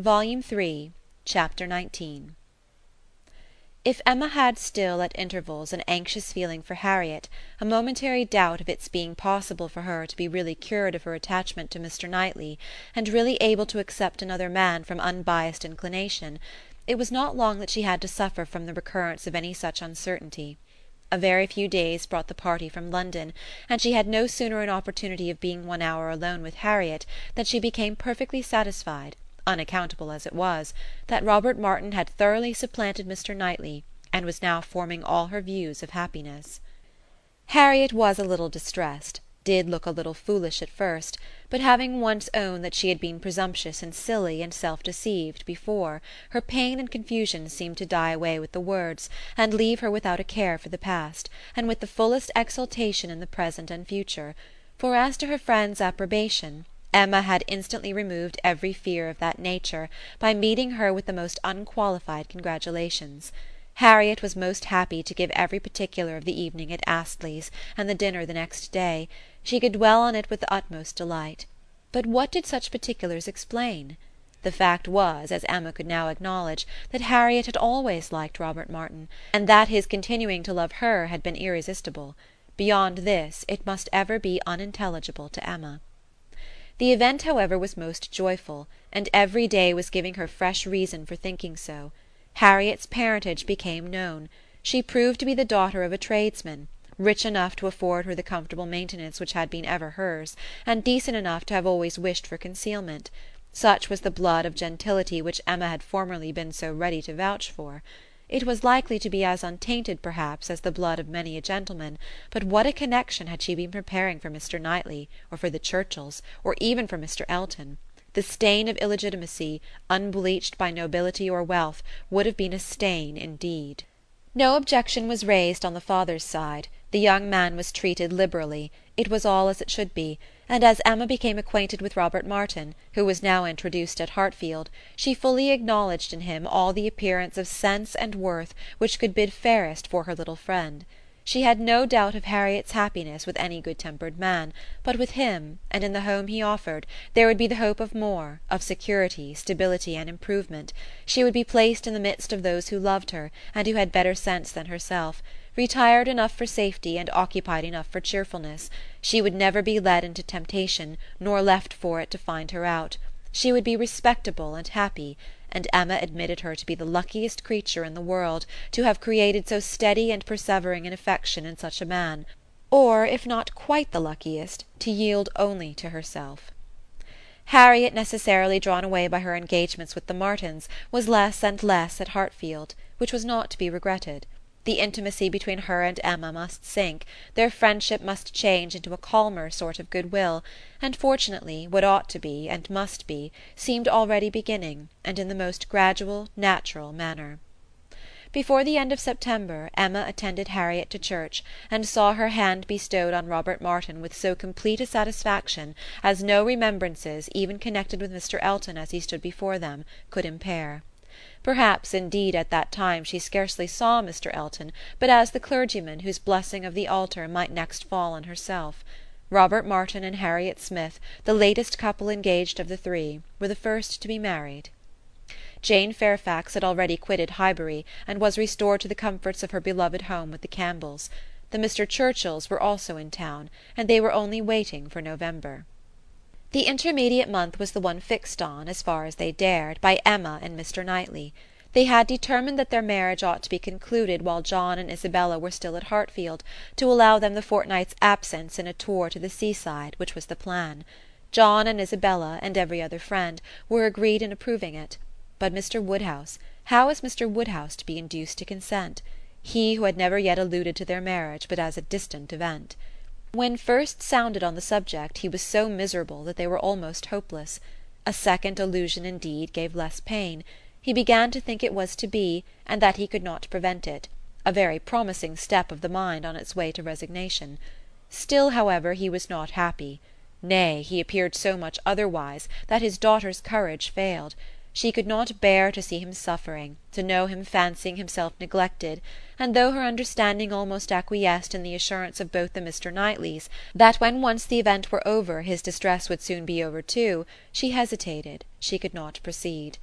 Volume Three, Chapter XIX If Emma had still, at intervals, an anxious feeling for Harriet, a momentary doubt of its being possible for her to be really cured of her attachment to Mr. Knightley, and really able to accept another man from unbiassed inclination, it was not long that she had to suffer from the recurrence of any such uncertainty. A very few days brought the party from London, and she had no sooner an opportunity of being one hour alone with Harriet than she became perfectly satisfied unaccountable as it was, that Robert Martin had thoroughly supplanted Mr. Knightley, and was now forming all her views of happiness. Harriet was a little distressed, did look a little foolish at first, but having once owned that she had been presumptuous and silly and self-deceived before, her pain and confusion seemed to die away with the words, and leave her without a care for the past, and with the fullest exultation in the present and future; for as to her friend's approbation. Emma had instantly removed every fear of that nature by meeting her with the most unqualified congratulations. Harriet was most happy to give every particular of the evening at Astley's and the dinner the next day; she could dwell on it with the utmost delight. But what did such particulars explain? The fact was, as Emma could now acknowledge, that Harriet had always liked Robert Martin, and that his continuing to love her had been irresistible. Beyond this it must ever be unintelligible to Emma. The event however was most joyful, and every day was giving her fresh reason for thinking so. Harriet's parentage became known. She proved to be the daughter of a tradesman, rich enough to afford her the comfortable maintenance which had been ever hers, and decent enough to have always wished for concealment. Such was the blood of gentility which Emma had formerly been so ready to vouch for. It was likely to be as untainted, perhaps, as the blood of many a gentleman, but what a connexion had she been preparing for Mr. Knightley, or for the Churchills, or even for Mr. Elton! The stain of illegitimacy, unbleached by nobility or wealth, would have been a stain indeed. No objection was raised on the father's side; the young man was treated liberally; it was all as it should be and as Emma became acquainted with Robert Martin, who was now introduced at Hartfield, she fully acknowledged in him all the appearance of sense and worth which could bid fairest for her little friend. She had no doubt of Harriet's happiness with any good tempered man, but with him, and in the home he offered, there would be the hope of more, of security, stability and improvement; she would be placed in the midst of those who loved her, and who had better sense than herself retired enough for safety and occupied enough for cheerfulness; she would never be led into temptation, nor left for it to find her out; she would be respectable and happy, and Emma admitted her to be the luckiest creature in the world to have created so steady and persevering an affection in such a man, or, if not quite the luckiest, to yield only to herself. Harriet, necessarily drawn away by her engagements with the Martins, was less and less at Hartfield, which was not to be regretted. The intimacy between her and Emma must sink, their friendship must change into a calmer sort of goodwill, and fortunately what ought to be, and must be, seemed already beginning, and in the most gradual, natural manner. Before the end of September Emma attended Harriet to church, and saw her hand bestowed on Robert Martin with so complete a satisfaction as no remembrances, even connected with Mr. Elton as he stood before them, could impair. Perhaps indeed at that time she scarcely saw Mr. Elton but as the clergyman whose blessing of the altar might next fall on herself. Robert Martin and Harriet Smith, the latest couple engaged of the three, were the first to be married. Jane Fairfax had already quitted Highbury, and was restored to the comforts of her beloved home with the Campbells. The Mr. Churchills were also in town, and they were only waiting for November. The intermediate month was the one fixed on, as far as they dared, by Emma and Mr. Knightley. They had determined that their marriage ought to be concluded while John and Isabella were still at Hartfield, to allow them the fortnight's absence in a tour to the seaside, which was the plan. John and Isabella, and every other friend, were agreed in approving it. But Mr. Woodhouse, how was Mr. Woodhouse to be induced to consent? he who had never yet alluded to their marriage but as a distant event. When first sounded on the subject he was so miserable that they were almost hopeless. A second allusion indeed gave less pain; he began to think it was to be, and that he could not prevent it a very promising step of the mind on its way to resignation. Still, however, he was not happy; nay, he appeared so much otherwise that his daughter's courage failed. She could not bear to see him suffering, to know him fancying himself neglected; and though her understanding almost acquiesced in the assurance of both the Mr. Knightleys, that when once the event were over his distress would soon be over too, she hesitated, she could not proceed.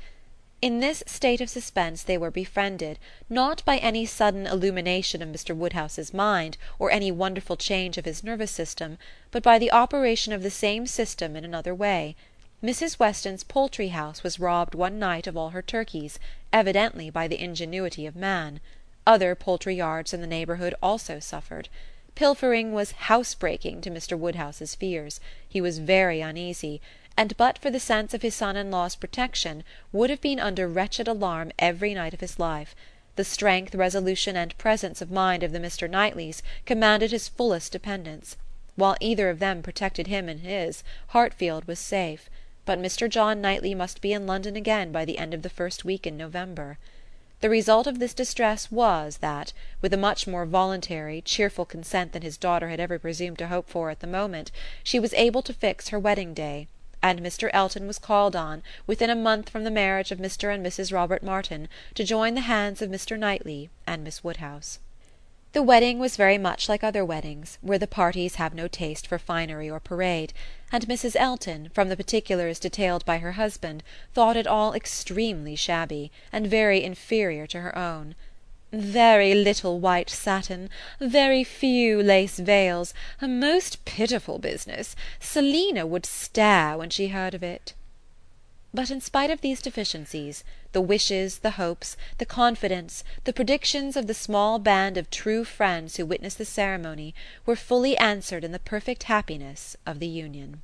In this state of suspense they were befriended, not by any sudden illumination of Mr. Woodhouse's mind, or any wonderful change of his nervous system, but by the operation of the same system in another way. Mrs. Weston's poultry house was robbed one night of all her turkeys, evidently by the ingenuity of man. Other poultry yards in the neighbourhood also suffered. Pilfering was house breaking to Mr. Woodhouse's fears; he was very uneasy, and but for the sense of his son in law's protection would have been under wretched alarm every night of his life. The strength, resolution, and presence of mind of the Mr. Knightleys commanded his fullest dependence. While either of them protected him and his, Hartfield was safe but Mr. John Knightley must be in London again by the end of the first week in November. The result of this distress was, that, with a much more voluntary, cheerful consent than his daughter had ever presumed to hope for at the moment, she was able to fix her wedding day; and Mr. Elton was called on, within a month from the marriage of Mr. and Mrs. Robert Martin, to join the hands of Mr. Knightley and Miss Woodhouse. The wedding was very much like other weddings, where the parties have no taste for finery or parade; and Mrs. Elton, from the particulars detailed by her husband, thought it all extremely shabby, and very inferior to her own. "Very little white satin, very few lace veils, a most pitiful business. Selina would stare when she heard of it." But in spite of these deficiencies, the wishes, the hopes, the confidence, the predictions of the small band of true friends who witnessed the ceremony were fully answered in the perfect happiness of the union.